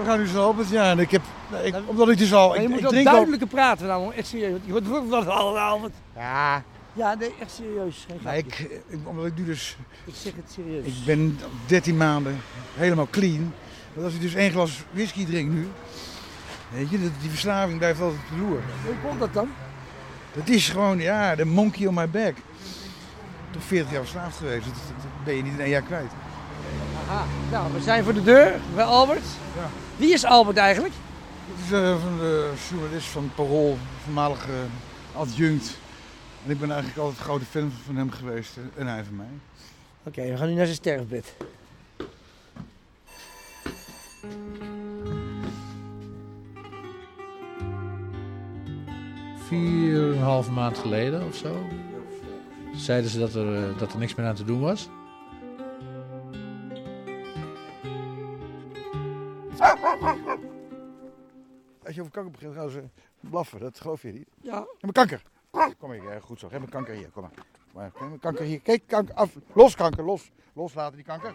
We gaan nu zo op het ja. En ik heb, ik, omdat ik dus al. Maar Ik, je moet ik wel drink al. duidelijker praten nou, echt serieus. want Je hoort wat al Albert. Ja, Ja, nee, echt serieus. Ik, ik- omdat ik nu dus. ik zeg het serieus. Ik ben 13 maanden helemaal clean. Maar als ik dus één glas whisky drink nu. Weet je, dat- die verslaving blijft altijd op de loer. Hoe komt dat dan? Dat is gewoon, ja, de monkey on my back. Toch 40 jaar verslaafd geweest. Dat ben je niet in één jaar kwijt. Aha. Nou, we zijn voor de deur bij Albert. Ja. Wie is Albert eigenlijk? Het is eh, van de journalist van Parool, voormalige adjunct. En ik ben eigenlijk altijd een grote fan van hem geweest eh, en hij van mij. Oké, we gaan nu naar zijn sterfbed. Vier en een halve maand geleden of zo. Zeiden ze dat er, eh, dat er niks meer aan te doen was. Als je over kanker begint, gaan ze blaffen. Dat geloof je niet. Ja. Heb mijn kanker. Kom hier, goed zo. Heb mijn kanker hier. Kom maar. Kom maar. Heb mijn kanker hier. Kijk, kanker af. Los kanker, los. Loslaten die kanker.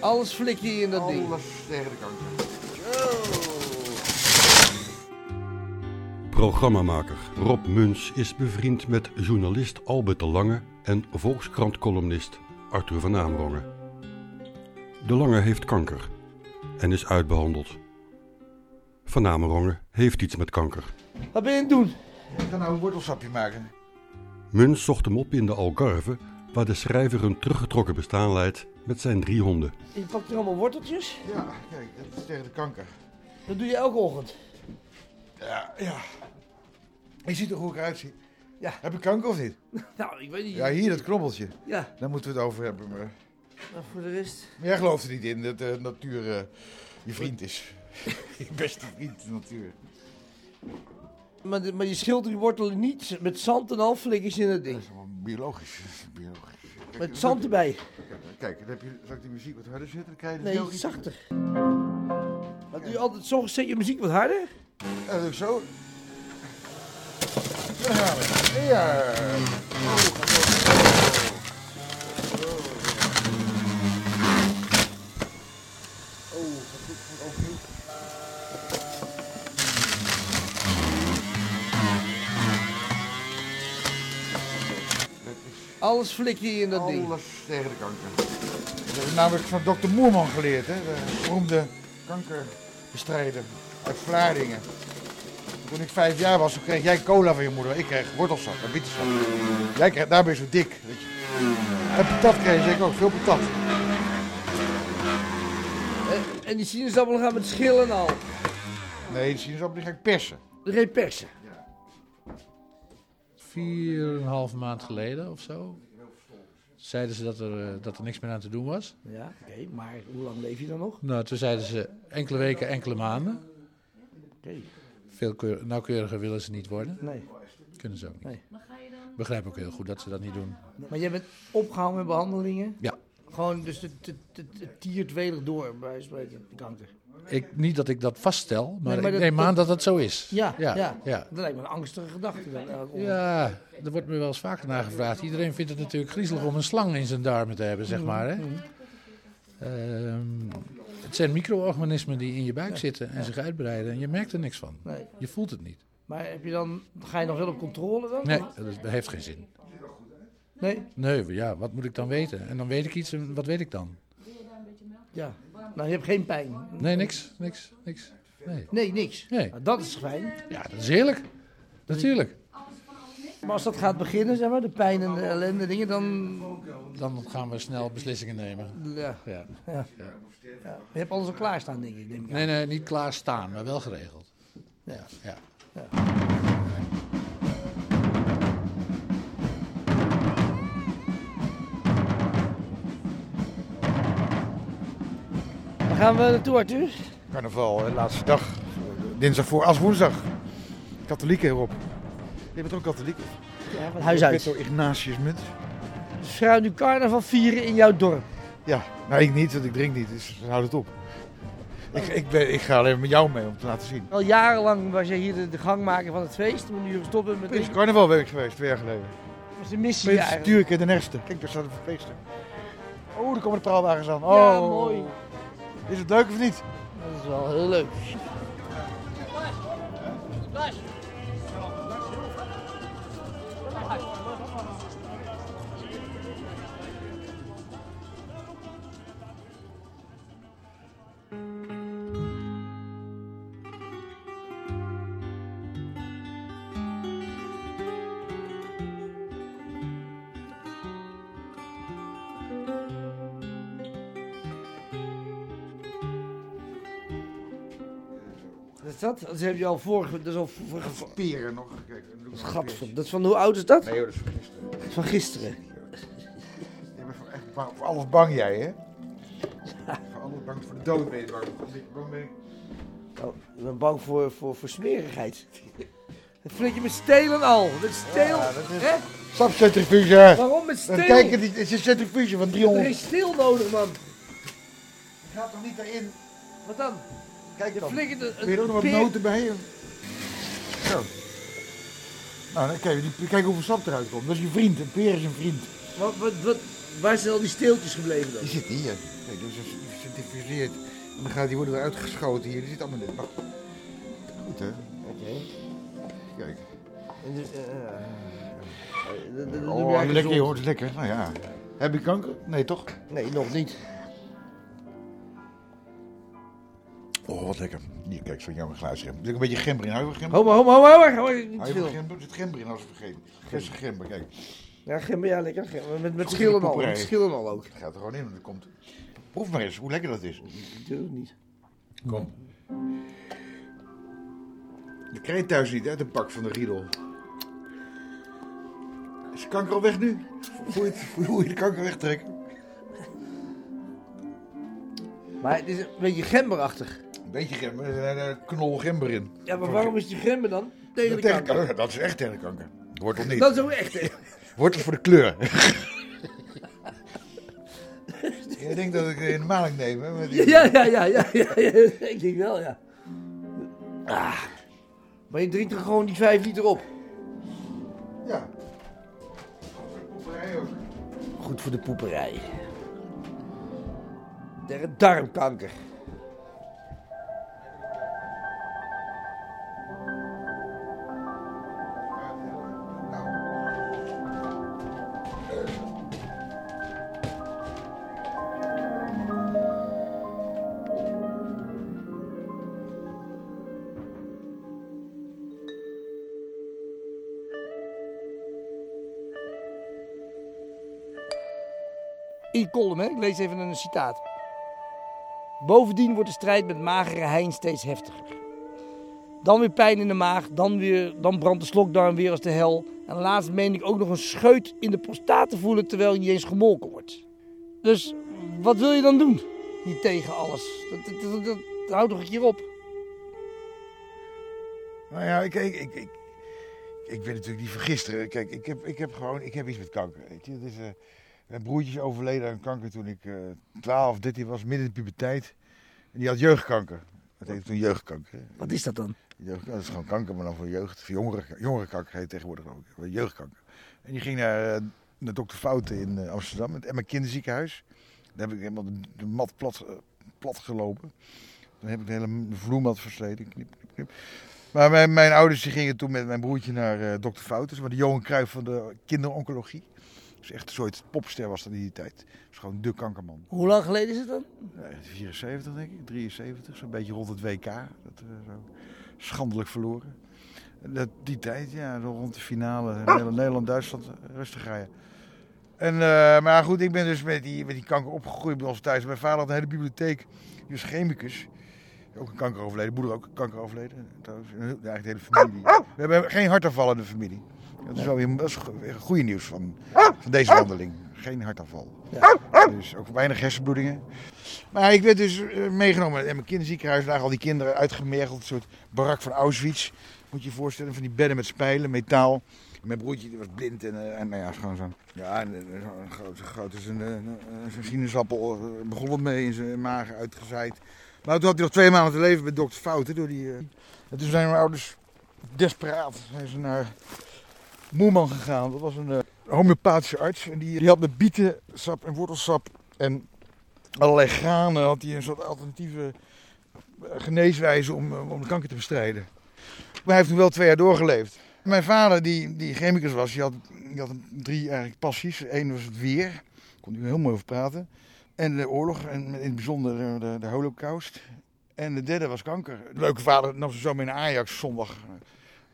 Alles flik je in dat ding. Alles tegen de kanker. Programmamaker Rob Muns is bevriend met journalist Albert de Lange en Volkskrant-columnist Arthur van Amerongen. De Lange heeft kanker en is uitbehandeld. Van Amerongen heeft iets met kanker. Wat ben je aan het doen? Ik ga nou een wortelsapje maken. Muns zocht hem op in de Algarve, waar de schrijver een teruggetrokken bestaan leidt met zijn drie honden. Je pakt er allemaal worteltjes. Ja, kijk, dat is tegen de kanker. Dat doe je elke ochtend. Ja, ja. Je ziet er eruit zie. Ja. Heb ik kanker of niet? Nou, ik weet niet. Ja, hier dat knobbeltje. Ja, Daar moeten we het over hebben. Maar, maar voor de rest. maar jij gelooft er niet in dat de natuur eh, je vriend is. je beste vriend, de natuur. Maar, de- maar je schilt die wortelen niet met zand en al flikkers in het ding. Dat is gewoon biologisch. biologisch. Kijk, Met zand erbij. Kijk, dan heb je, zal ik die muziek wat harder zetten? Dan krijg je Nee, zachter. Doe je altijd zo zet je muziek wat harder? Doe ik zo. We. Oh. Oh, oh. Alles flik je in dat ding. alles tegen de kanker. Dat heb ik namelijk van dokter Moerman geleerd, hè? de beroemde kankerbestrijder uit Vlaardingen. Toen ik vijf jaar was, toen kreeg jij cola van je moeder. Ik kreeg wortelsap en bietensap. Jij kreeg, daar ben je zo dik. Weet je. En patat kreeg ik ook, veel patat. En, en die sinaasappelen gaan met schillen en al. Nee, die sinaasappel die ga ik persen. Geen persen. Vier en een halve maand geleden of zo. Zeiden ze dat er, eh, dat er niks meer aan te doen was. Ja, oké, maar hoe lang leef je dan nog? Nou, toen zeiden ze enkele weken, enkele maanden. Oké. Veel keur- nauwkeuriger willen ze niet worden. Nee. Kunnen ze ook niet. Nee. Begrijp ook heel goed dat ze dat niet doen. Maar jij bent opgehouden met behandelingen? Ja. Gewoon, dus het, het, het, het tiert welig door, bij wijze van spreken, de kanker. Ik, niet dat ik dat vaststel, maar, Nee, maar ik dat- neem dat- aan dat het zo is. Ja, ja. ja, ja. Dat lijkt me een angstige gedachte. Ochtend. Ja, er wordt me wel eens vaker naar gevraagd. Iedereen vindt het natuurlijk griezelig om een slang in zijn darmen te hebben, zeg maar. Hè? Ehm, het zijn micro-organismen die in je buik zitten en zich uitbreiden en je merkt er niks van. Nee. Je voelt het niet. Maar heb je dan, ga je nog wel op controle dan? Nee, dat heeft geen zin. Nee? Nee, ja, wat moet ik dan weten? En dan weet ik iets en wat weet ik dan? Ja. Nou, je hebt geen pijn. Nee, niks, niks, niks. Nee. Nee, niks. Nee. Nou, dat is fijn. Ja, dat is heerlijk. Natuurlijk. Maar als dat gaat beginnen, zeg maar, de pijn en de ellende dingen, dan... Dan gaan we snel beslissingen nemen. Ja. Ja. ja. ja. Je hebt alles al klaarstaan, denk ik. Denk ik. Nee, nee, niet klaar staan, maar wel geregeld. Ja, ja. Waar gaan we naartoe, Arthur? Carnaval, hè, laatste dag. Dinsdag voor als woensdag. Katholieken erop. Je bent ook katholiek. Ja, van huis uit. Ignatius Munt. Dus we gaan nu carnaval vieren in jouw dorp. Ja, nou ik niet, want ik drink niet, dus houd het op. Ik, ik, ben, ik ga alleen met jou mee om te laten zien. Al jarenlang was jij hier de, de gangmaker van het feest. Maar nu gestopt bent met Het is drinken. carnaval ben ik geweest, twee jaar geleden. Dat was de missie Met eigenlijk. En de Nerste. Kijk, daar staat het feesten. Oh, daar komen de praalwagens aan. Oh. Ja, mooi. Is het leuk of niet? Dat is wel heel leuk. Dat? Dat heb je al vorige... Dat is al vorige... Peren nog. Kijk, Gadver. peertje. Dat is van hoe oud is dat? Nee hoor, dat is van gisteren. Dat is van gisteren. Je bent voor, echt bang, voor alles bang jij, hè? Voor alles bang, voor de dood ben je bang. Bang ben ik. Oh, ik ben bang voor, voor, voor smerigheid. Het flink je met stelen al. Met steel. Ja, dat is- Hè? Stapcentrifuge. Waarom met steel? Kijk, het is een centrifuge van Er 300. is steel nodig, man. Je gaat toch niet erin? Wat dan? Kijk Je dan. je er ook nog wat peer- noten bij? Zo. Nou, dan kijk, die- kijk hoeveel sap eruit komt. Dat is je vriend. Een peer is een vriend. Wat, wat, wat, waar zijn al die steeltjes gebleven dan? Die zit hier. Kijk, dus is gecentrifugeerd. En dan gaat die worden eruit geschoten hier. Die zit allemaal in. Goed hè? Oké. Kijk. En dus, eh, eh, doe Oh, lekker is lekker. Nou ja. Heb je kanker? Nee toch? Nee, nog niet. Oh, wat lekker. Hier, kijk, zo'n jammer geluidsrem. Er zit een beetje gember in. Hou je van gember? Ho, ho, ho, ho, ho, ho, niet te Hou je van veel. gember? Er zit gember in als we vergeten. Verse gember, kijk. Ja, gember, ja, lekker. gember. Met, met Goed in de al. poeperij. Met schillen al ook. Het gaat er gewoon in, want het komt. Proef maar eens hoe lekker dat is. Ik durf het niet. Kom. Je krijgt het thuis niet, hè, de pak van de Riedel. Is de kanker al weg nu? Voel je, het, voel je de kanker wegtrekken? Maar het is een beetje gemberachtig. Een beetje gember, er knol gember in. Ja, maar waarom is die gember dan? Tegen de kanker. dat is echt tegen de kanker. Wortel niet. Dat is ook echt. Wortel voor de kleur. Je denkt dat ik in de maling neem, hè? Die... Ja, ja, ja, ja, ja. Ik denk wel, ja. Ah. Maar je drinkt er gewoon die 5 liter op. Ja. Poeperij ook. Goed voor de poeperij. Tegen darmkanker. Ik lees even een citaat. Bovendien wordt de strijd met magere hein steeds heftiger. Dan weer pijn in de maag, dan, weer, dan brandt de slokdarm weer als de hel. En laatst meen ik ook nog een scheut in de prostaat te voelen terwijl je niet eens gemolken wordt. Dus wat wil je dan doen? Hier tegen alles. Dat, dat, dat, dat, een keer op. Nou ja, ik, ik, ik, ik, ben natuurlijk niet van gisteren. Kijk, ik heb, ik heb gewoon ik heb iets met kanker. Weet je. Mijn broertje is overleden aan kanker toen ik eh 12, 13 was, midden in de puberteit. En die had jeugdkanker. Dat heette toen jeugdkanker. Wat is dat dan? Jeugd, dat is gewoon kanker, maar dan voor jeugd. Voor jongeren, jongerenkanker heet tegenwoordig ook. Jeugdkanker. En die ging naar, eh, naar dokter Fouten in eh, Amsterdam, het Emma Kinderziekenhuis. Daar heb ik helemaal de, mat plat, eh, plat gelopen. Dan heb ik de hele vloermat versleten. Knip, knip, knip. Maar mijn, mijn ouders die gingen toen met mijn broertje naar eh, dokter Fouten. Maar de Johan Cruijff van de kinderoncologie. Dus echt een soort popster was dat in die tijd. Was gewoon de kankerman. Hoe lang geleden is het dan? Nee, 74 denk ik, 73, zo'n beetje rond het WK. Dat, eh, zo schandelijk verloren. Dat, die tijd, ja, rond de finale, Nederland- Nederland-Duitsland, rustig rijden. En, eh, maar goed, ik ben dus met die, met die kanker opgegroeid bij ons thuis. Mijn vader had een hele bibliotheek, die was chemicus. Ook een kanker overleden, moeder ook een kanker overleden. Trouwens, eigenlijk de hele familie. We hebben geen hartaanval in de familie. Dat is wel weer dat is goede nieuws van, van deze wandeling. Geen hartaanval. Dus ook weinig hersenbloedingen. Maar ik werd dus eh, meegenomen in mijn kinderziekenhuis. Daar lagen al die kinderen uitgemergeld. Een soort barak van Auschwitz. Moet je je voorstellen. Van die bedden met spijlen, metaal. Mijn broertje die was blind. En, eh, en nou ja, gewoon zo'n... Ja, eh, zo'n groot, zo groot als een, eh, een, een sinaasappel. begon het mee in zijn maag uitgezaaid. Maar toen had hij nog twee maanden te leven bij dokter Fouten. Door die, uh... En toen zijn mijn ouders desperaat zijn ze naar Moerman gegaan. Dat was een uh, homeopathische arts. En die, had met bietensap en wortelsap en allerlei granen had hij een soort alternatieve geneeswijze om, om de kanker te bestrijden. Maar hij heeft toen wel twee jaar doorgeleefd. Mijn vader, die, die chemicus was, die had, die had drie eigenlijk passies. Eén was het weer, daar kon hij heel mooi over praten. En de oorlog, en in het bijzonder de, de holocaust. En de derde was kanker. De leuke vader nam ze zo mee naar Ajax zondag.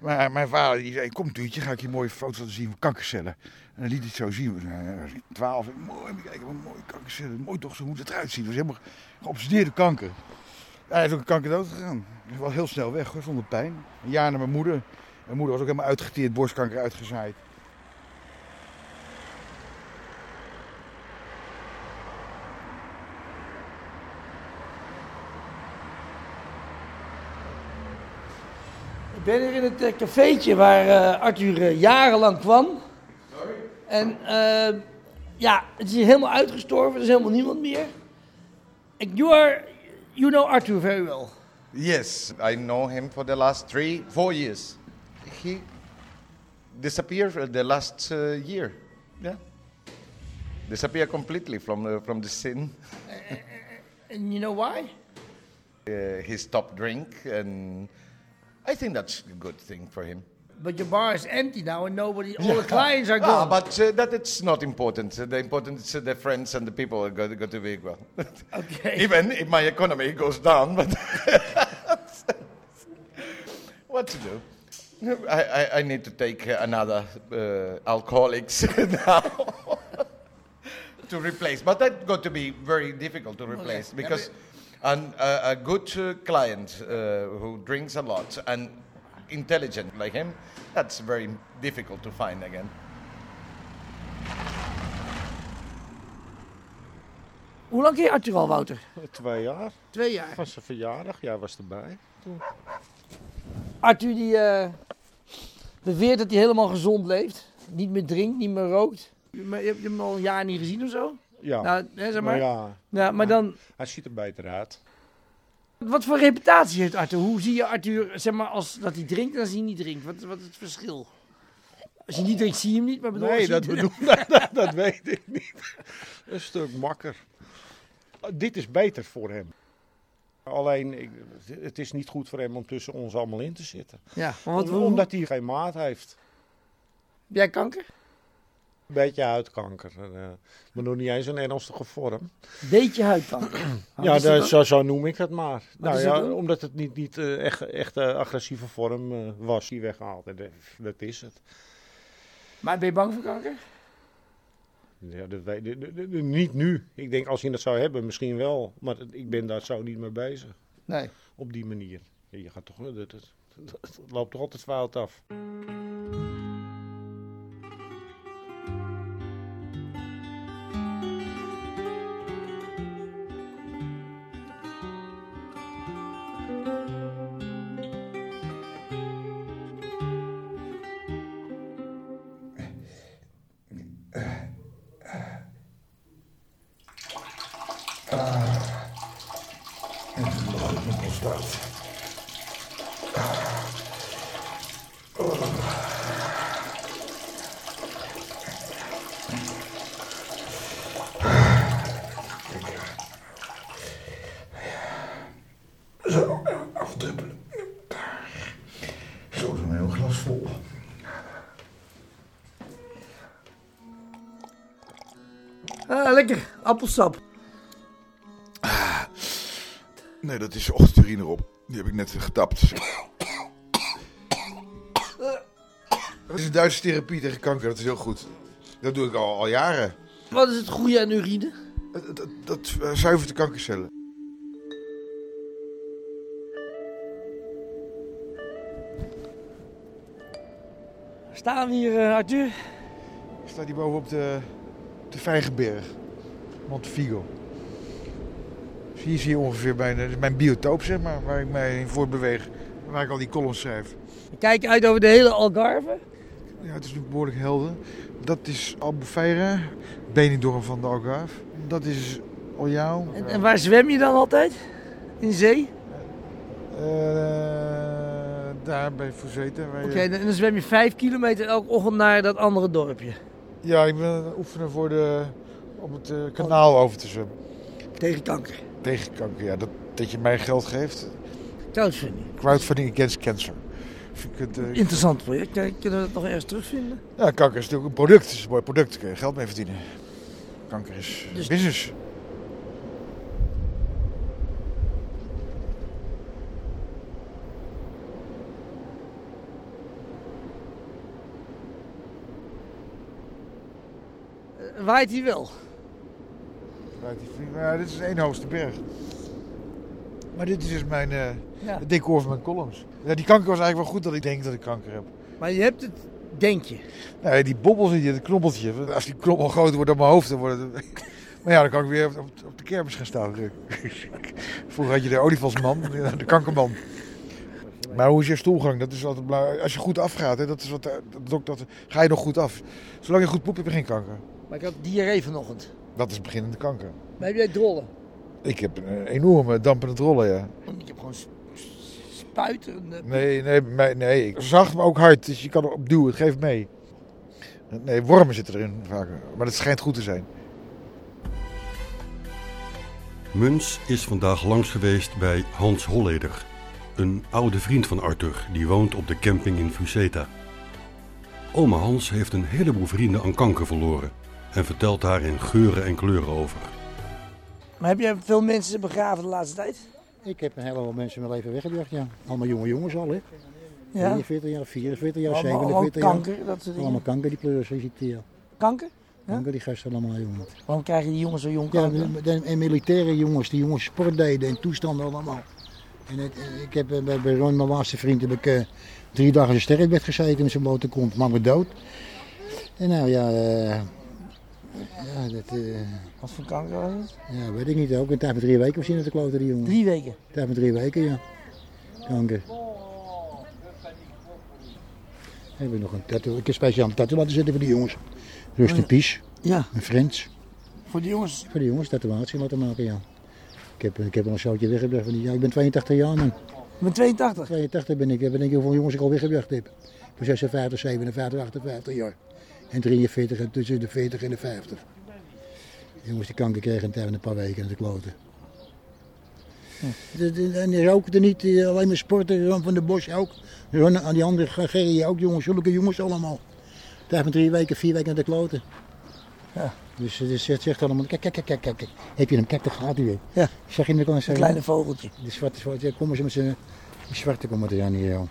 Maar mijn vader die zei, kom Tuurtje, ga ik je mooie foto's laten zien van kankercellen. En dan liet hij het zo zien. Twaalf, mooi, kijken wat mooie kankercellen. Mooi toch, zo moet het eruit zien. Het was helemaal geobsedeerde kanker. Hij is ook een kanker dood gegaan. Hij was heel snel weg, hoor, zonder pijn. Een jaar naar mijn moeder. Mijn moeder was ook helemaal uitgeteerd, borstkanker uitgezaaid. Ik ben hier in het uh, cafeetje waar uh, Arthur uh, jarenlang kwam. Sorry? En ja, het is hier helemaal uitgestorven, er is helemaal niemand meer. And you are, you know Arthur very well. Yes, I know him for the last three, four years. He disappeared the last year. Yeah, disappeared completely from the, from the scene. and you know why? he stopped drink and. I think that's a good thing for him. But your bar is empty now, and nobody, all the clients are Ah, gone. but uh, that it's not important. Uh, the important is uh, the friends and the people are going to be well. Okay. Even if my economy goes down, but what to do? I, I, I need to take another uh, alcoholics now to replace. But that's going to be very difficult to replace because an, uh, a good uh, client uh, who drinks a lot and intelligent like him, that's very difficult to find again. Hoe lang je Arthur al, Wouter? Twee jaar. Twee jaar. Van zijn verjaardag, jij was erbij. Arthur die eh, beweert dat hij helemaal gezond leeft. Niet meer drinkt, niet meer rookt. Maar je hebt hem al een jaar niet gezien of zo? Ja, Nou, hè, zeg maar. ja, Ja, maar dan, hij ziet er beter uit. wat voor reputatie heeft Arthur? Hoe zie je Arthur, zeg maar, als dat hij drinkt en als hij niet drinkt? Wat, wat is het verschil? Als je niet drinkt, zie je hem niet, maar bedoel, Nee, dat, bedoel, dat, dat weet ik niet. Een stuk makker. Dit is beter voor hem. Alleen, ik, het is niet goed voor hem om tussen ons allemaal in te zitten. Ja, Om- omdat hij geen maat heeft. heb jij kanker? Een beetje huidkanker. eh, maar nog niet eens een ernstige vorm. Beetje huidkanker. Wat ja, dat zo, zo noem ik het maar. nou ja, omdat het niet, niet eh, echt, echt eh, agressieve vorm was die weggehaald. Dat, is het. Maar ben je bang voor kanker? Ja, dat weet, niet nu. Ik denk als je dat zou hebben, misschien wel. Maar ik ben daar zo niet mee bezig. Nee. Op die manier. Je gaat toch, het loopt toch altijd fout af. Zo, afdruppelen. Zo, zo'n heel glas vol. Ah, lekker. Appelsap. Nee, dat is ochtendurine op. Die heb ik net getapt. Dat is een Duitse therapie tegen kanker, dat is heel goed. Dat doe ik al, al jaren. Wat is het goede aan urine? Dat, dat, dat eh, zuivert de kankercellen. Staan we hier, eh, Arthur? Staat hier boven op de, de Vijgenberg. Montefigo. Dus hier zie je ongeveer mijn, dat is mijn biotoop, zeg maar, waar ik mij in voortbeweeg. Waar ik al die columns schrijf. We kijken uit over de hele Algarve. Ja, het is nu behoorlijk helder. Dat is Albufeira, Benidorm van de Algarve. Dat is Oljao. En, en waar zwem je dan altijd? In zee? Eh, daar bij je- Oké, en dan zwem je vijf kilometer elke ochtend naar dat andere dorpje. Ja, ik ben aan het oefenen voor de, om het eh, kanaal over te zwemmen. Tegen kanker. Tegen kanker, ja. Dat, dat je mij geld geeft. Crowdfunding. Crowdfunding against cancer. Het, eh, Interessant project. Kijk, Kunnen we dat nog ergens terugvinden? ja, kanker is natuurlijk een product. Het is een mooi product. Daar kun je geld mee verdienen. Kanker is Dus- business. Eh, Waait hij wel? Die vriend- Maar ja, dit is één hoogste berg. Maar dit is dus mijn Ja. het decor van mijn columns. Ja, die kanker was eigenlijk wel goed dat ik denk dat ik kanker heb. Maar je hebt het, denk je. Nee, die bobbels je, het knobbeltje. Als die knobbel groter wordt dan mijn hoofd, dan wordt het... Maar ja, dan kan ik weer op, op de kermis gaan staan. Vroeger had je de olifantsman, de kankerman. Maar hoe is je stoelgang? Dat is altijd belangrijk. Als je goed afgaat, hè, dat is wat. Ga je nog goed af. Zolang je goed poept, heb je geen kanker. Maar ik had diarree vanochtend. Dat is beginnende kanker. Maar heb jij drollen? Ik heb een enorme dampende rollen, ja. Want ik heb gewoon spuiten. eh, Nee, nee, nee, nee. Ik zacht, maar ook hard. Dus je kan erop duwen. Het geeft mee. Nee, wormen zitten erin vaak. Maar dat schijnt goed te zijn. Muns is vandaag langs geweest bij Hans Holleder, een oude vriend van Arthur die woont op de camping in Fuseta. Oma Hans heeft een heleboel vrienden aan kanker verloren en vertelt daar in geuren en kleuren over. Maar heb jij veel mensen begraven de laatste tijd? Ik heb een heleboel mensen mijn leven weggebracht, ja. Allemaal jonge jongens al, hè. Ja. 43 jaar, 44 jaar, Allemaal, 47 allemaal jaar. kanker, dat soort dingen. Allemaal kanker, die pleuren, zo ziet ja. Kanker? Ja? Kanker, die gasten allemaal, jongen. Waarom krijgen die jongens zo jong Ja, kanker? de- de- en militaire jongens, die jongens sport deden en toestanden allemaal. En het, ik heb eh, bij, bij Ron, mijn laatste vriend, heb ik eh, drie dagen in sterrenbed gezeten met zijn blote kont, maar me dood. En nou ja, eh, ja, dat, eh, Wat voor kanker was het? ja, weet ik niet, ook een tijd van drie weken hij in de kloten, die jongen. Drie weken. Een tijd van drie weken, ja. Kanker. Heb ik nog een tattoo. Ik heb speciaal een tattoo laten zetten voor die jongens. Rust in peace. Ja, Een friends. voor die jongens. Voor die jongens tatoeatie laten maken, ja. Ik heb, ik heb al een zoutje weggebracht van die. Ja, ik ben 82 jaar man. Ik ben 82. 82 ben ik. Ik denk hoeveel jongens ik al weggebracht heb. Voor 56, 57, 58 jaar. En 43 en tussen de 40 en de 50. Jongens die kanker kregen van een paar weken in de kloten. De- En die er niet, eh, alleen maar sporten, Ron van de Bos ook. Ron, aan die andere Gerrie ook, jongens, zulke jongens allemaal. Van drie weken, vier weken in de kloten. Ja. Dus het zegt, allemaal, kijk, kijk, kijk, kijk, kijk. Heb je hem, kijk, daar gaat hij weer. Ja. Zeg je in de kant, Een kleine vogeltje. de zwarte, zwarte, ja, komen ze met zijn zwarte komen er aan hier, joh.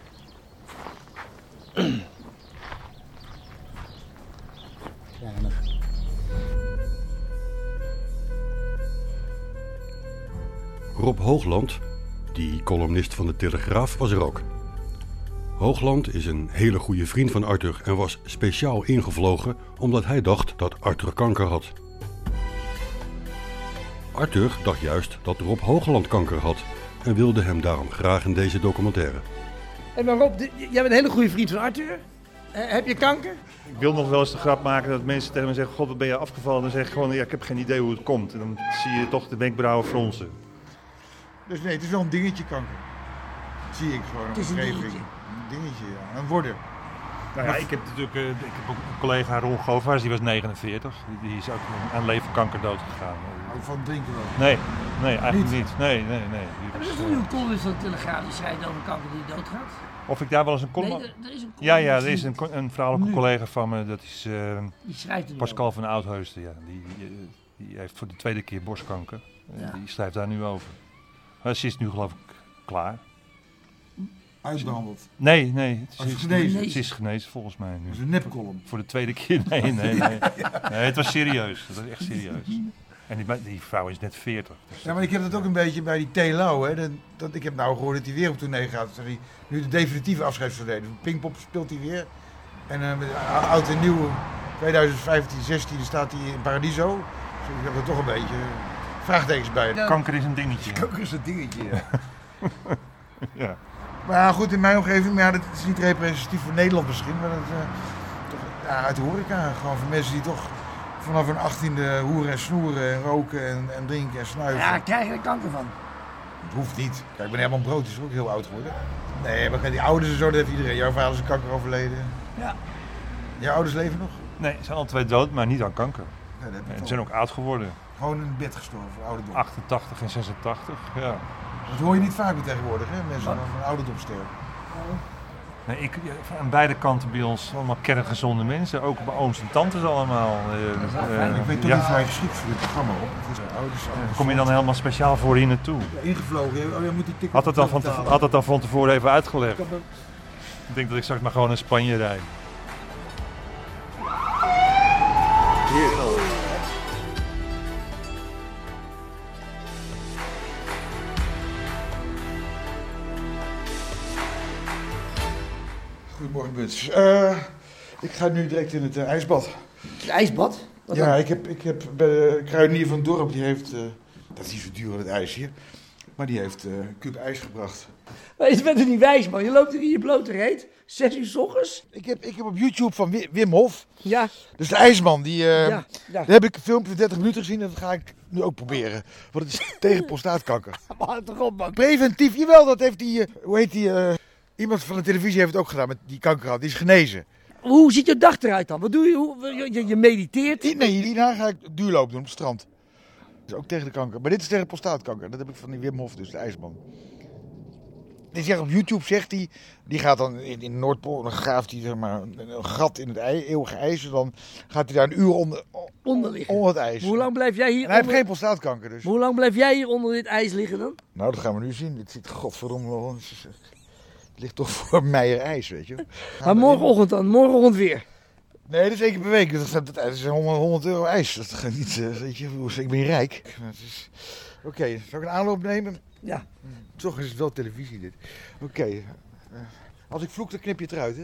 Rob Hoogland, die columnist van de Telegraaf, was er ook. Hoogland is een hele goede vriend van Arthur en was speciaal ingevlogen omdat hij dacht dat Arthur kanker had. Arthur dacht juist dat Rob Hoogland kanker had en wilde hem daarom graag in deze documentaire. Hé, maar Rob, jij bent een hele goede vriend van Arthur. Eh, heb je kanker? Ik wil nog wel eens de grap maken dat mensen tegen me zeggen: God, wat ben je afgevallen? Dan zeg ik gewoon: ja, Ik heb geen idee hoe het komt. En dan zie je toch de wenkbrauwen fronsen. Dus nee, het is wel een dingetje kanker. Dat zie ik gewoon. Het is een dingetje. Een dingetje, ja. Een worden. Nou ja, ik heb natuurlijk eh, ik heb ook een collega Ron Govaars, die was 49. Die, is ook aan leverkanker dood gegaan. Ook van drinken wel. Nee, nee, eigenlijk niet. Nee, nee, nee. Er was, is eh, nu een columnist van de Telegraaf die schrijft over kanker die doodgaat. of ik daar wel eens een column... Nee, er, er is een ja, ja, er is een, een vrouwelijke Nu. collega van me, dat is eh, Die schrijft nu Pascal van Oudheusden. Ja. Die, die, die heeft voor de tweede keer borstkanker. Ja. Die schrijft daar nu over. Maar ze is nu geloof ik klaar. Uitbehandeld. Nee, nee. Het Als is, genezen. Ze is genezen volgens mij nu. Dat is een nepcolumn. Voor de tweede keer? Nee, nee, nee. nee het was serieus. Het was echt serieus. En die, die vrouw is net 40. Dus Ja, maar ik heb dat ook een beetje bij die T. Lau, hè. Dat, dat, ik heb nou gehoord dat hij weer op tournee gaat. Dat hij nu de definitieve afscheidstournee doet. Pinkpop speelt hij weer. En eh, met ou- oud en nieuw, 2015, 16 staat hij in Paradiso. Dus ik heb er toch een beetje vraagtekens bij. Kanker is een dingetje. Kanker is een dingetje, ja. Ja. Maar ja, goed, in mijn omgeving, maar ja, dat is niet representatief voor Nederland misschien, maar dat, eh, toch, ja, uit de horeca. Gewoon voor mensen die toch vanaf hun achttiende hoeren en snoeren en roken en, en drinken en snuiven. Ja, krijg je er kanker van. Het hoeft niet. Kijk, meneer Herman Brood is ook heel oud geworden. Nee, maar die ouders en zo, dat heeft iedereen. Jouw vader is kanker overleden. Ja. Jouw ouders leven nog? Nee, ze zijn al twee dood, maar niet aan kanker. Ja, dat heb je En ze zijn ook oud geworden. Gewoon in bed gestorven, ouderdom. 88 en 86, ja. Dat hoor je niet vaak meer tegenwoordig, hè? Mensen van ouderdom sterven. Nee, ik, ja, aan beide kanten bij ons allemaal kerngezonde mensen. Ook bij ooms en tantes allemaal. eh, eh, ik weet toch ja. niet waar je geschikt voor dit programma op. Het is, eh, ouders, ouders, Kom je dan helemaal speciaal voor hier naartoe? ingevlogen? Oh, je moet die ticket Had het, dan van had dan van tevoren even uitgelegd? Ik denk dat ik straks maar gewoon naar Spanje rijd. Goedemorgen, Buts. Eh, ik ga nu direct in het eh, ijsbad. Het ijsbad? Wat ja, dan? ik heb, ik heb bij de kruidenier van het dorp, die heeft, eh, dat is niet zo duur, het ijs hier, maar die heeft een kuub ijs gebracht. Maar je bent er niet wijs, man. Je loopt er in je blote reet. Zes uur s ochtends. Ik heb, ik heb op YouTube van Wi- Wim Hof, Ja, dus de ijsman, die, ja, ja. daar heb ik een filmpje van 30 minuten gezien en dat ga ik nu ook proberen. Want het is tegen prostaatkanker. Maar toch op, man. Preventief, jawel, dat heeft die, hoe heet die, iemand van de televisie heeft het ook gedaan met die kanker had, die is genezen. Hoe ziet je dag eruit dan? Wat doe je? Hoe, je, mediteert? Nee, hierna ga ik duurloop doen op het strand. Dat is ook tegen de kanker. Maar dit is tegen prostaatkanker. Dat heb ik van die Wim Hof, dus de ijsman. Die zegt op YouTube, zegt hij, die gaat dan in, in Noordpool, dan graaft hij zeg maar, een, gat in het ei, eeuwige ijs. En dan gaat hij daar een uur onder, Onder liggen. onder het ijs. Hoe lang blijf jij hier hij heeft geen prostaatkanker, dus. Hoe lang blijf jij hier onder dit ijs liggen dan? Nou, dat gaan we nu zien. Dit zit godverdomme wel. Ligt toch voor Meijer ijs, weet je. Maar morgenochtend dan, morgenochtend weer. Nee, dat is één keer per week. Dat, dat, dat is 100, 100 euro ijs. Dat gaat niet, eh, weet je, ik ben rijk. Is- Oké, zal ik een aanloop nemen? Ja. Toch is het wel televisie dit. Oké. eh, Als ik vloek, dan knip je het eruit, hè?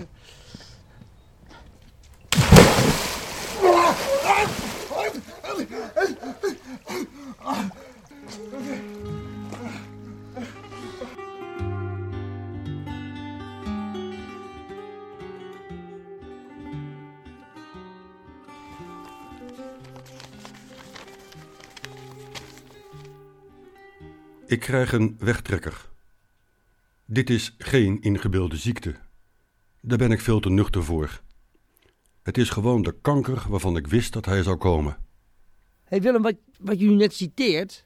Ik krijg een wegtrekker. Dit is geen ingebeelde ziekte. Daar ben ik veel te nuchter voor. Het is gewoon de kanker waarvan ik wist dat hij zou komen. hey Willem, wat, wat je nu net citeert,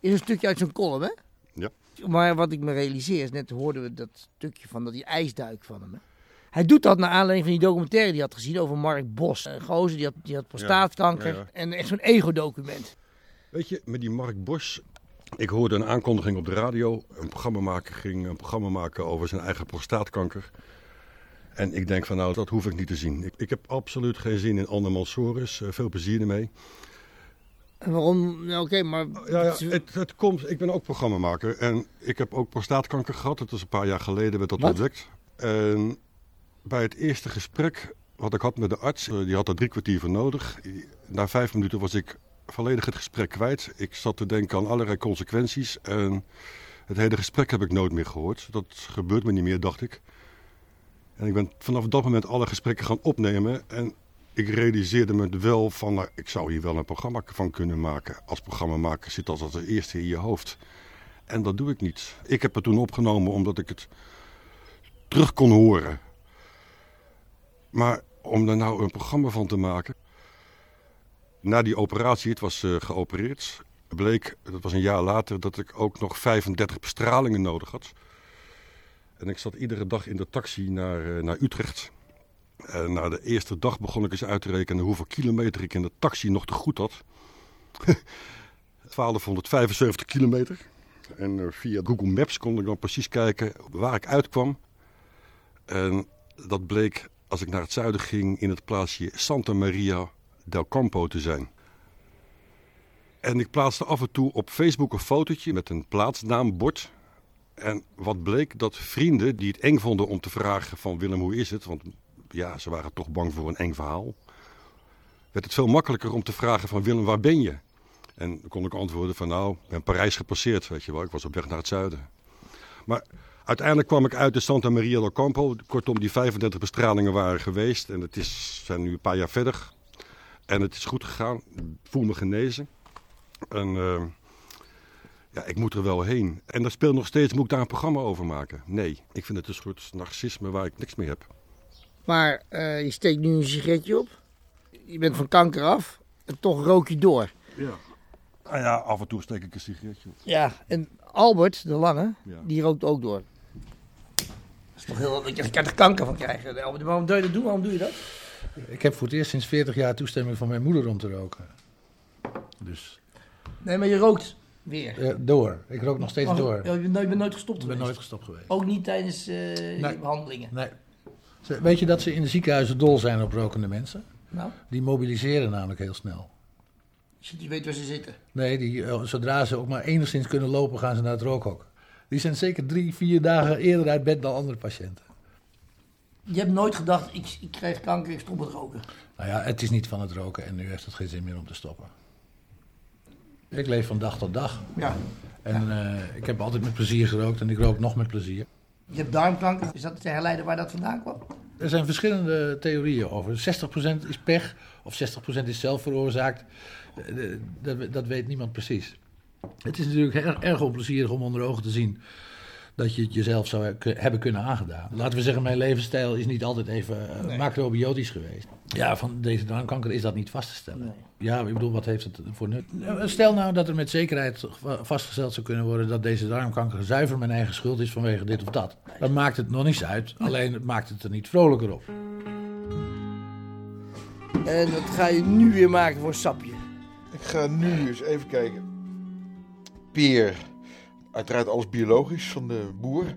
is een stukje uit zijn column, hè? Ja. Maar wat ik me realiseer is, net hoorden we dat stukje van dat die ijsduik van hem. Hè? Hij doet dat naar aanleiding van die documentaire die hij had gezien over Mark Bos. Een gozer die had, die had prostaatkanker. ja, ja. En echt zo'n ego-document. Weet je, met die Mark Bosch. Ik hoorde een aankondiging op de radio. Een programmamaker ging een programma maken over zijn eigen prostaatkanker. En ik denk van nou, dat hoef ik niet te zien. Ik, ik heb absoluut geen zin in Anne Mansoris. Eh, veel plezier ermee. En waarom? Nou, Oké, maar... Ja, ja het, het komt. Ik ben ook programmamaker. En ik heb ook prostaatkanker gehad. Dat is een paar jaar geleden werd dat Wat? ontdekt. En bij het eerste gesprek wat ik had met de arts, eh, die had er drie kwartier voor nodig. Na vijf minuten was ik volledig het gesprek kwijt. Ik zat te denken aan allerlei consequenties. En het hele gesprek heb ik nooit meer gehoord. Dat gebeurt me niet meer, dacht ik. En ik ben vanaf dat moment alle gesprekken gaan opnemen. En ik realiseerde me wel van, nou, ik zou hier wel een programma van kunnen maken. Als programmamaker zit dat als het eerste in je hoofd. En dat doe ik niet. Ik heb het toen opgenomen omdat ik het terug kon horen. Maar om er nou een programma van te maken. Na die operatie, het was eh, geopereerd, bleek, dat was een jaar later, dat ik ook nog 35 bestralingen nodig had. En ik zat iedere dag in de taxi naar, eh, naar Utrecht. En na de eerste dag begon ik eens uit te rekenen hoeveel kilometer ik in de taxi nog te goed had. 1275 kilometer. En eh, via Google Maps kon ik dan precies kijken waar ik uitkwam. En dat bleek, als ik naar het zuiden ging, in het plaatsje Santa Maria del Campo te zijn. En ik plaatste af en toe op Facebook een fotootje met een plaatsnaambord. En wat bleek, dat vrienden die het eng vonden om te vragen van Willem, hoe is het? Want ja, ze waren toch bang voor een eng verhaal. Werd het veel makkelijker om te vragen van Willem, waar ben je? En dan kon ik antwoorden van nou, ben Parijs gepasseerd, weet je wel. Ik was op weg naar het zuiden. Maar uiteindelijk kwam ik uit de Santa Maria del Campo. Kortom, die 35 bestralingen waren geweest. En het is, zijn nu een paar jaar verder. En het is goed gegaan. Ik voel me genezen. En eh, Ja, ik moet er wel heen. En daar speelt nog steeds, moet ik daar een programma over maken? Nee, ik vind het een soort narcisme waar ik niks mee heb. Maar eh, je steekt nu een sigaretje op. Je bent van kanker af. En toch rook je door. Ja. Nou ja, af en toe steek ik een sigaretje op. Ja, en Albert, de lange, Ja. die rookt ook door. Dat is toch heel... Je kan er kanker van krijgen. Albert, waarom doe je dat doen? Waarom doe je dat? Ik heb voor het eerst sinds 40 jaar toestemming van mijn moeder om te roken. Dus Nee, maar je rookt weer. eh, door. Ik rook nog steeds Oh, door. Je bent nooit, je bent nooit gestopt Ik ben geweest? nooit gestopt geweest. Ook niet tijdens eh, Nee. behandelingen? Nee. Ze- Weet je dat ze in de ziekenhuizen dol zijn op rokende mensen? Nou, Die mobiliseren namelijk heel snel. je weet waar ze zitten. Nee, die, eh, zodra ze ook maar enigszins kunnen lopen, gaan ze naar het rookhok. Die zijn zeker drie, vier dagen eerder uit bed dan andere patiënten. Je hebt nooit gedacht, ik, ik krijg kanker, ik stop met roken. Nou ja, het is niet van het roken en nu heeft het geen zin meer om te stoppen. Ik leef van dag tot dag. Ja. En eh, ik heb altijd met plezier gerookt en ik rook nog met plezier. Je hebt darmkanker. Is dat te herleiden waar dat vandaan kwam? Er zijn verschillende theorieën over. 60% is pech of 60% is zelf veroorzaakt. Eh, Dat, dat weet niemand precies. Het is natuurlijk erg, erg onplezierig om onder ogen te zien dat je het jezelf zou he- hebben kunnen aangedaan. Laten we zeggen, mijn levensstijl is niet altijd even eh, macrobiotisch geweest. Ja, van deze darmkanker is dat niet vast te stellen. Ja, ik bedoel, wat heeft het voor nut? Stel nou dat er met zekerheid va- vastgesteld zou kunnen worden dat deze darmkanker zuiver mijn eigen schuld is vanwege dit of dat. Dan maakt het nog niets uit, alleen het maakt het er niet vrolijker op. En wat ga je nu weer maken voor sapje? Ik ga nu eens even kijken. Peer. Uiteraard alles biologisch van de boer. Eh,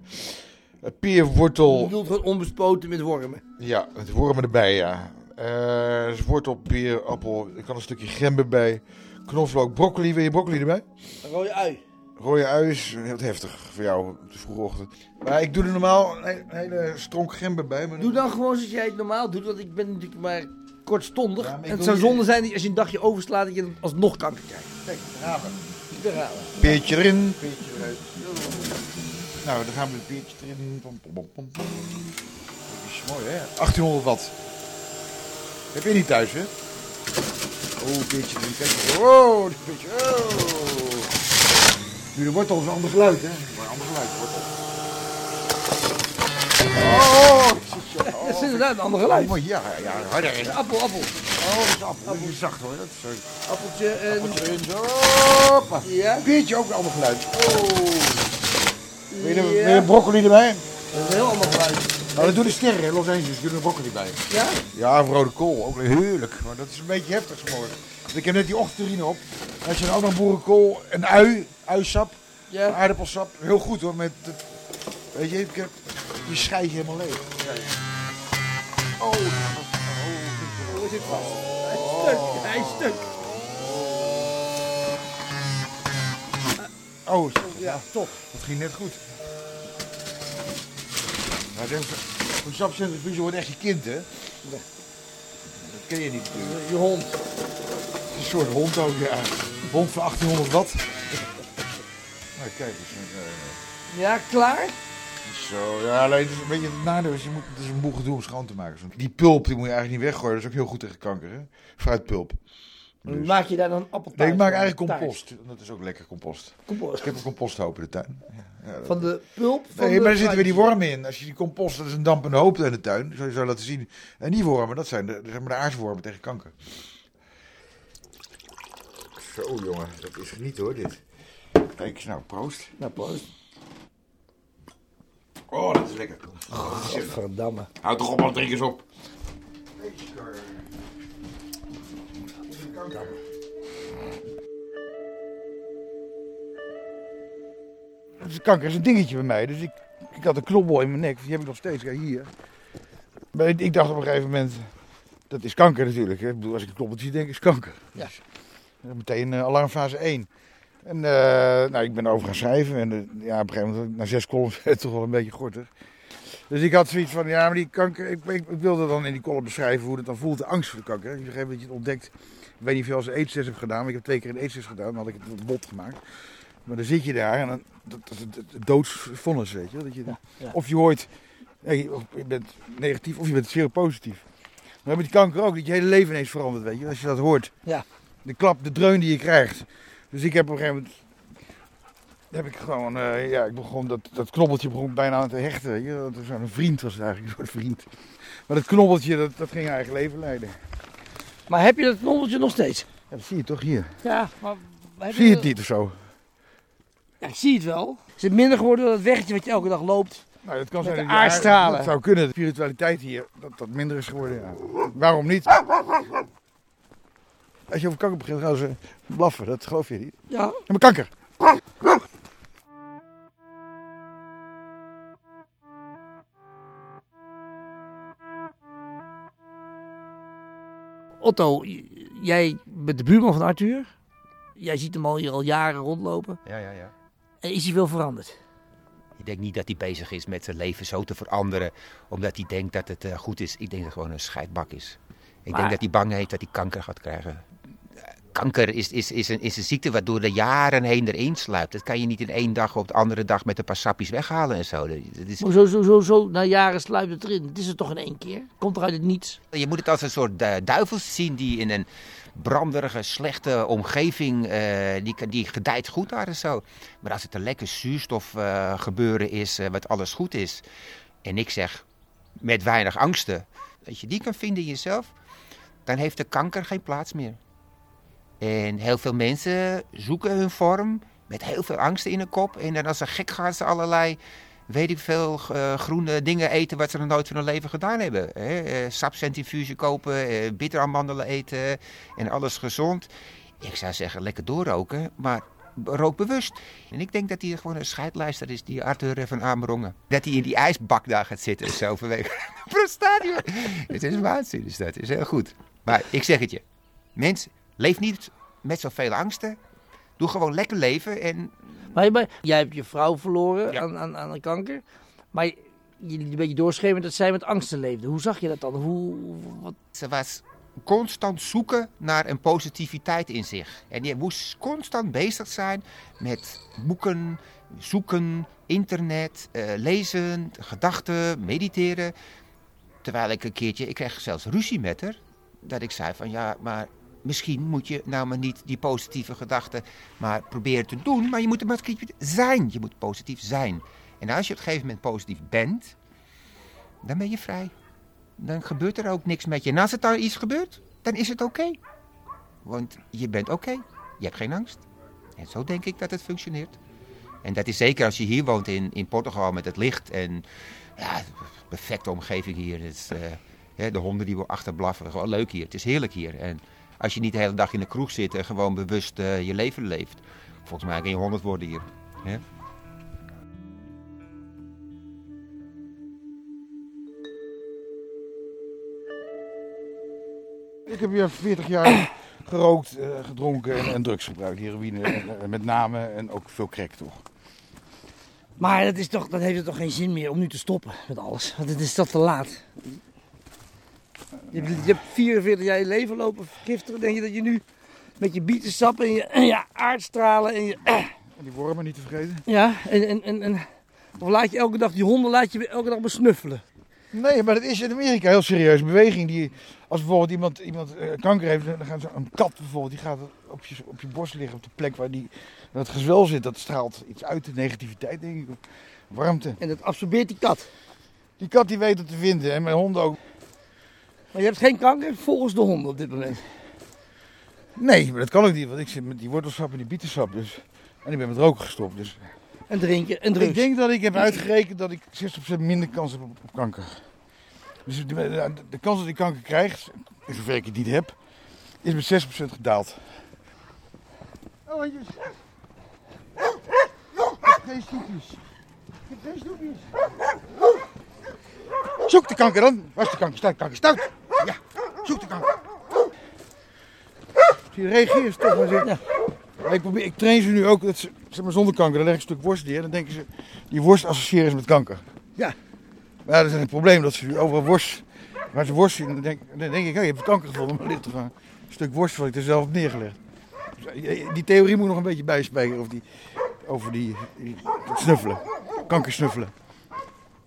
Je Peerwortel. bedoelt gewoon onbespoten met wormen. Ja, met wormen erbij, ja. Eh dus wortel, peer, appel. Er kan een stukje gember bij. Knoflook, broccoli. Wil je broccoli erbij? Een rode ui. Rode ui is heel heftig voor jou de vroege ochtend. Maar ik doe er normaal een, he- een hele stronk gember bij. Maar Doe dan gewoon zoals jij het normaal doet, want ik ben natuurlijk maar kortstondig. Ja, maar ik en het zou zonde zijn dat als je een dagje overslaat dat je dan alsnog kanker krijgt. Kijk, daar Peertje erin, peertje eruit. Nou, dan gaan we het peertje erin. Pom, pom, pom, pom. Dat is mooi, hè? 1800 watt. Heb je niet thuis, hè? Oh, peertje erin. Kijk. Oh, dit peertje. Oh. Nu de wortel is een ander geluid, hè? Maar ander geluid, wortel. Oh, Dat is inderdaad een ander geluid. mooi. Ja, ja, harder. De appel, appel. Oh, dat is appel. Dat is zacht, hoor. Dat is sorry. Appeltje en... Appeltje erin. Zo. Ja? Peertje ook een ander geluid. Oh. Wil je, Ja. je broccoli erbij? Dat is een heel ander geluid. Nou, dat doen de sterren in Los Angeles. Doen er broccoli bij. Ja? Ja, of rode kool. Ook heerlijk. Maar dat is een beetje heftig vanmorgen. Ik heb net die ochtendurine op. Als je dan ook nog boerenkool, een ui, uisap, Ja. aardappelsap. Heel goed hoor. Met, weet je, ik heb, je helemaal leeg. Oh, oh, Hoe is het vast? Hij is stuk. Hij is stuk. oh, Ja, top. dat ging net goed. Nou, denk, een sapcentrifuge wordt echt je kind, hè? Dat ken je niet natuurlijk. Je hond. Een soort hond ook, ja. Een hond van 1800 watt. nou, kijk eens. Ja, klaar? Zo, ja, alleen het is een beetje het nadeel is, je moet, het is een boel gedoe om schoon te maken. Zo. Die pulp die moet je eigenlijk niet weggooien, dat is ook heel goed tegen kanker, hè? Fruitpulp. Dus- Maak je daar dan appeltaart Nee, ik maak eigenlijk Taart. compost. Dat is ook lekker compost. Compost. Ik heb een composthoop in de tuin. Ja, ja, Van de pulp van nee, de maar er zitten weer die wormen in. Als je die compost, dat is een dampende hoop in de tuin. Zou je zo laten zien. En die wormen, dat zijn de, zeg maar de aardswormen tegen kanker. Zo jongen, dat is genieten hoor dit. Kijk eens nou, proost. Nou, proost. Oh, dat is lekker. Oh, echt- Verdamme. Houd toch op, man, drink eens op. Dus kanker is een dingetje bij mij. Dus ik, ik had een knobbel in mijn nek. Die heb ik nog steeds. Kijk hier. Maar ik, ik dacht op een gegeven moment. Dat is kanker natuurlijk. Hè. Ik bedoel, als ik een knobbeltje zie, denk ik is kanker. Ja. Dus, meteen eh, alarmfase 1. En eh, nou, ik ben over gaan schrijven. En eh, ja, op een gegeven moment, na zes columns, werd het toch wel een beetje gortig. Dus ik had zoiets van, ja, maar die kanker, ik, ik, ik wilde dan in die column beschrijven hoe het dan voelt, de angst voor de kanker. Op een gegeven moment dat je het ontdekt, ik weet niet of je al eens een eettest hebt gedaan, maar ik heb twee keer een eettest gedaan, dan had ik het bot gemaakt. Maar dan zit je daar en dan, dat is het, doodsvonnis, weet je. Dat je, ja. Of je hoort, nee, of je bent negatief of je bent seropositief. Maar met die kanker ook, dat je hele leven ineens verandert, weet je Als je dat hoort. Ja. De klap, de dreun die je krijgt. Dus ik heb op een gegeven moment heb ik gewoon, eh, ja, ik begon dat, dat knobbeltje begon bijna aan te hechten. Dat was een vriend was het eigenlijk, een soort vriend. Maar dat knobbeltje, dat, dat ging eigen leven leiden. Maar heb je dat knobbeltje nog steeds? Ja, dat zie je toch hier. Ja, maar... heb Zie je het niet of zo? Ja, ik zie het wel. Is het minder geworden dan het weggetje wat je elke dag loopt? Nou, dat kan zijn dat aardstralen. Dat zou kunnen, de spiritualiteit hier, dat dat minder is geworden. Ja. Waarom niet? Als je over kanker begint, gaan ze blaffen. Dat geloof je niet. Ja. Maar kanker. Otto, jij bent de buurman van Arthur. Jij ziet hem al hier al jaren rondlopen. Ja, ja, ja. En is hij veel veranderd? Ik denk niet dat hij bezig is met zijn leven zo te veranderen, omdat hij denkt dat het eh, goed is. Ik denk dat het gewoon een scheidbak is. Ik Maar- denk dat hij bang heeft dat hij kanker gaat krijgen. Kanker is, is, is, een, is een ziekte wat door de jaren heen erin sluipt. Dat kan je niet in één dag op de andere dag met een paar sapjes weghalen en zo. Dat is, Zo, zo, zo, zo, na jaren sluipt het erin. Het is er toch in één keer? Komt er uit het niets? Je moet het als een soort eh, duivels zien die in een branderige, slechte omgeving, eh, die, die gedijt goed daar en zo. Maar als het een lekker zuurstof eh, gebeuren is, wat alles goed is. En ik zeg, met weinig angsten, dat je die kan vinden in jezelf, dan heeft de kanker geen plaats meer. En heel veel mensen zoeken hun vorm met heel veel angsten in hun kop. En dan als een gek gaan ze allerlei, weet ik veel, eh, groene dingen eten wat ze nog nooit van hun leven gedaan hebben. Hè? Eh, sapcentrifuge kopen, eh, bitteramandelen eten en alles gezond. Ik zou zeggen, lekker doorroken, maar rook bewust. En ik denk dat hij gewoon een scheidlijster is, die Arthur van Amerongen. Dat hij in die ijsbak daar gaat zitten en zo vanwege prostaat. Het is waanzin, dus dat is heel goed. Maar ik zeg het je, mensen, leef niet met zoveel angsten. Doe gewoon lekker leven en Maar, maar jij hebt je vrouw verloren Ja. aan, aan, aan de kanker. Maar je liet een beetje doorschemeren dat zij met angsten leefde. Hoe zag je dat dan? Hoe, wat, Ze was constant zoeken naar een positiviteit in zich. En je moest constant bezig zijn met boeken, zoeken, internet, eh, lezen, gedachten, mediteren. Terwijl ik een keertje, ik kreeg zelfs ruzie met haar. Dat ik zei van ja, maar misschien moet je nou maar niet die positieve gedachten maar proberen te doen. Maar je moet er maar zijn. Je moet positief zijn. En als je op een gegeven moment positief bent, dan ben je vrij dan gebeurt er ook niks met je. En als het dan iets gebeurt, dan is het oké. Want je bent oké. Je hebt geen angst. En zo denk ik dat het functioneert. En dat is zeker als je hier woont in, in Portugal met het licht. En ja, perfecte omgeving hier. Het eh, de honden die we achterblaffen. Gewoon leuk hier. Het is heerlijk hier. En als je niet de hele dag in de kroeg zit en gewoon bewust eh, je leven leeft. Volgens mij kun je honderd worden hier. Hè? Ik heb hier 40 jaar gerookt, eh, gedronken en, drugs gebruikt. Heroïne en, en met name en ook veel crack toch. maar dat is toch, dan heeft het toch geen zin meer om nu te stoppen met alles. Want het is toch te laat. Je, hebt- je hebt 44 jaar je leven lopen vergiftigen. Denk je dat je nu met je bietensap en je, en je aardstralen en je... En die wormen niet te vergeten. ja, en, en, en, en... Of laat je elke dag die honden laat je elke dag besnuffelen. Nee, maar dat is in Amerika een heel serieuze beweging. Die, als bijvoorbeeld iemand, iemand eh, kanker heeft, dan gaat zo- een kat bijvoorbeeld, die gaat op je, op je borst liggen, op de plek waar die, dat gezwel zit. Dat straalt iets uit, de negativiteit denk ik, warmte. En dat absorbeert die kat. Die kat die weet het te vinden en mijn honden ook. Maar je hebt geen kanker volgens de honden op dit moment. Nee, maar dat kan ook niet, want ik zit met die wortelsap en die bietensap dus. En ik ben met roken gestopt. Dus. En drinken en drugs. Ik denk dat ik heb uitgerekend dat ik 60% minder kans heb op, op kanker. Dus de, de, de kans dat ik kanker krijg, in zover ik het niet heb, is met 6% gedaald. Oh, hondjes. Geen snoepjes. Ik heb geen snoepjes. Zoek de kanker dan. Waar is de kanker? Stout, kanker, stout. Zoek de kanker. Je, reageert toch maar zitten. Ik, probeer, ik train ze nu ook, dat ze, zeg maar zonder kanker, dan leg ik een stuk worst neer. Dan denken ze, die worst associëren ze met kanker. Ja. Maar ja, dat is een probleem, dat ze overal worst, waar ze worst zien, dan denk, dan denk ik, oh, je hebt kanker gevonden, maar er ligt toch een stuk worst wat ik er zelf heb neergelegd. Dus, eh, die theorie moet nog een beetje bijspijkeren, of die, over die, die snuffelen, kankersnuffelen.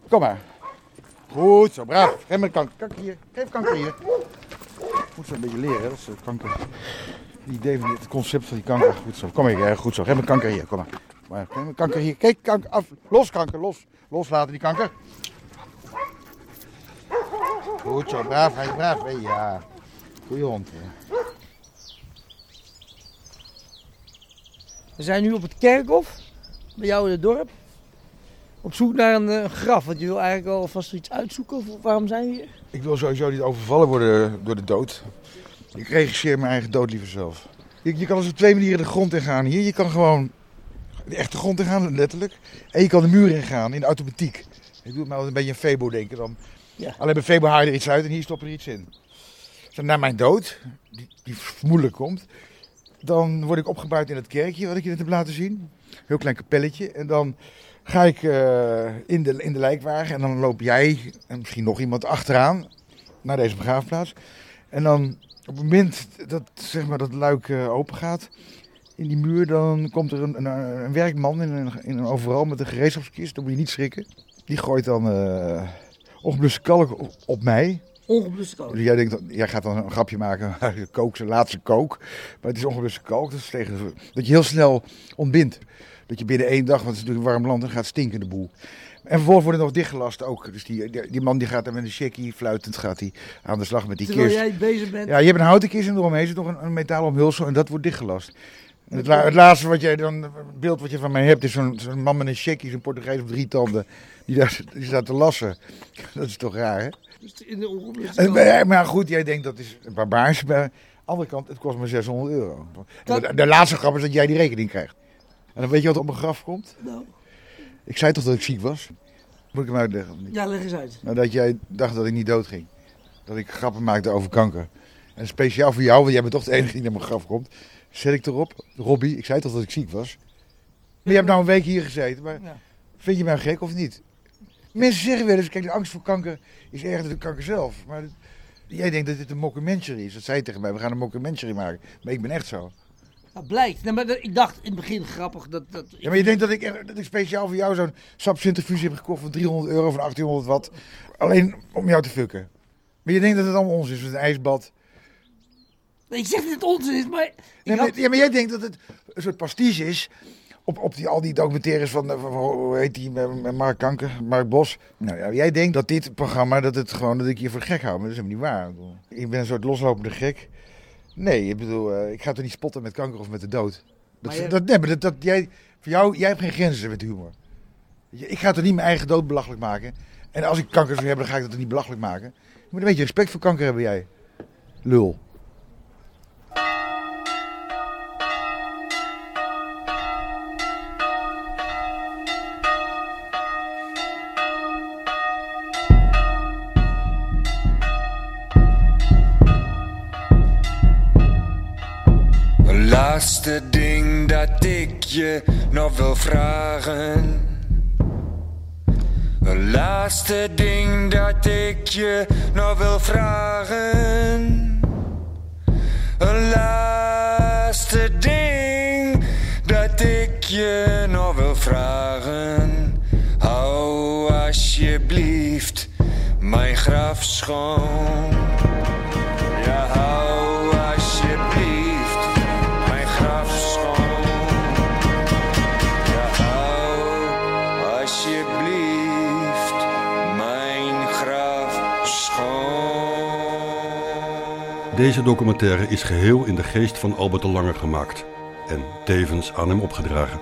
Kom maar. Goed zo, braaf. Geef me kanker. Kanker hier. Geef kanker hier. Moet ze een beetje leren, hè, dat ze kanker... Het idee van dit concept van die kanker. Goed zo. Kom hier, eh, goed zo. Geef me kanker hier. Kom maar. Maar kijk, kanker hier. Kijk, kanker af. Los kanker, los. Loslaten die kanker. Goed zo, braaf, hij braaf. Hey, ja. Goeie hond. hè. We zijn nu op het kerkhof, bij jou in het dorp. Op zoek naar een eh, graf, want je wil eigenlijk al vast iets uitzoeken. Of waarom zijn we hier? Ik wil sowieso niet overvallen worden door de dood. Ik regisseer mijn eigen dood liever zelf. Je, je kan dus op twee manieren de grond ingaan hier. Je kan gewoon de echte grond ingaan, letterlijk. En je kan de muur ingaan in de automatiek. Ik doe me altijd een beetje een Febo denken dan. Ja. Alleen bij Febo haal je er iets uit en hier stoppen er iets in. Dus na mijn dood, die, die vermoedelijk komt, dan word ik opgebouwd in het kerkje wat ik je net heb laten zien. Heel klein kapelletje. En dan ga ik eh, in, de, in de lijkwagen en dan loop jij en misschien nog iemand achteraan naar deze begraafplaats. En dan op het moment dat zeg maar, dat luik eh, open gaat in die muur, dan komt er een, een, een werkman in een, in een overal met een gereedschapskist. Dan moet je niet schrikken. Die gooit dan eh ongebluste kalk op, op mij. Ongebluste kalk. Dus jij, denkt, dat- jij gaat dan een grapje maken, kook, zijn laatste kook. Maar het is ongebluste kalk, dat is tegen, dat je heel snel ontbindt. Dat je binnen één dag, want het is natuurlijk een warm land, dan gaat stinken de boel. En vervolgens wordt het nog dichtgelast ook. Dus die, die, man die gaat dan met een checkie, fluitend gaat hij aan de slag met die Terwijl kist. jij bezig bent. Ja, je hebt een houten kist en eromheen zit nog een, een metalen omhulsel en dat wordt dichtgelast. En het, la- het laatste wat jij dan, beeld wat je van mij hebt, is zo'n man met een checkie, zo'n Portugees op drie tanden, die, daar, die staat te lassen. Dat is toch raar, hè? Dus in de En, maar, maar goed, jij denkt dat is barbaars. Maar aan de andere kant, het kost me 600 euro. En De, de laatste grap is dat jij die rekening krijgt. En dan weet je wat op mijn graf komt? Nou, Ik zei toch dat ik ziek was? Moet ik hem uitleggen? of niet? ja, leg eens uit. Nou, dat jij dacht dat ik niet dood ging. Dat ik grappen maakte over kanker. En speciaal voor jou, want jij bent toch de enige die naar mijn graf komt. Zet ik erop, Robbie, ik zei toch dat ik ziek was? Maar je hebt nou een week hier gezeten, maar Ja. vind je mij gek of niet? Mensen zeggen wel eens, kijk, de angst voor kanker is erger dan de kanker zelf. Maar jij denkt dat dit een mockumentary is. Dat zei je tegen mij, we gaan een mockumentary maken. Maar ik ben echt zo. Dat blijkt. Nee, maar dat- ik dacht in het begin grappig dat... dat Ja, maar je denkt dat ik, dat ik speciaal voor jou zo'n sapcentrifuge heb gekocht van 300 euro van 1800 watt. Alleen om jou te fucken. Maar je denkt dat het allemaal ons is, met een ijsbad. Nee, ik zeg dat het onzin is, maar... had- ja, maar jij denkt dat het een soort pastiche is op, op die, al die documentaires van, eh, van- van- hoe heet die, Mark Kanker, Mark Bos. Nou ja, jij denkt dat dit programma, dat het gewoon, dat ik je voor gek hou, maar dat is helemaal niet waar. Ik ben een soort loslopende gek. Nee, ik bedoel, eh, ik ga toch niet spotten met kanker of met de dood. Dat, jij- dat, nee, maar dat, dat, jij, voor jou, jij hebt geen grenzen met humor. Ik ga toch niet mijn eigen dood belachelijk maken. En als ik kanker zou hebben, dan ga ik dat toch niet belachelijk maken. Je moet een beetje respect voor kanker hebben, jij. Lul. Je nog wil vragen. Een laatste ding dat ik je nog wil vragen. Een laatste ding dat ik je nog wil vragen. Hou alsjeblieft mijn graf schoon. Ja, hou Deze documentaire is geheel in de geest van Albert de Lange gemaakt en tevens aan hem opgedragen.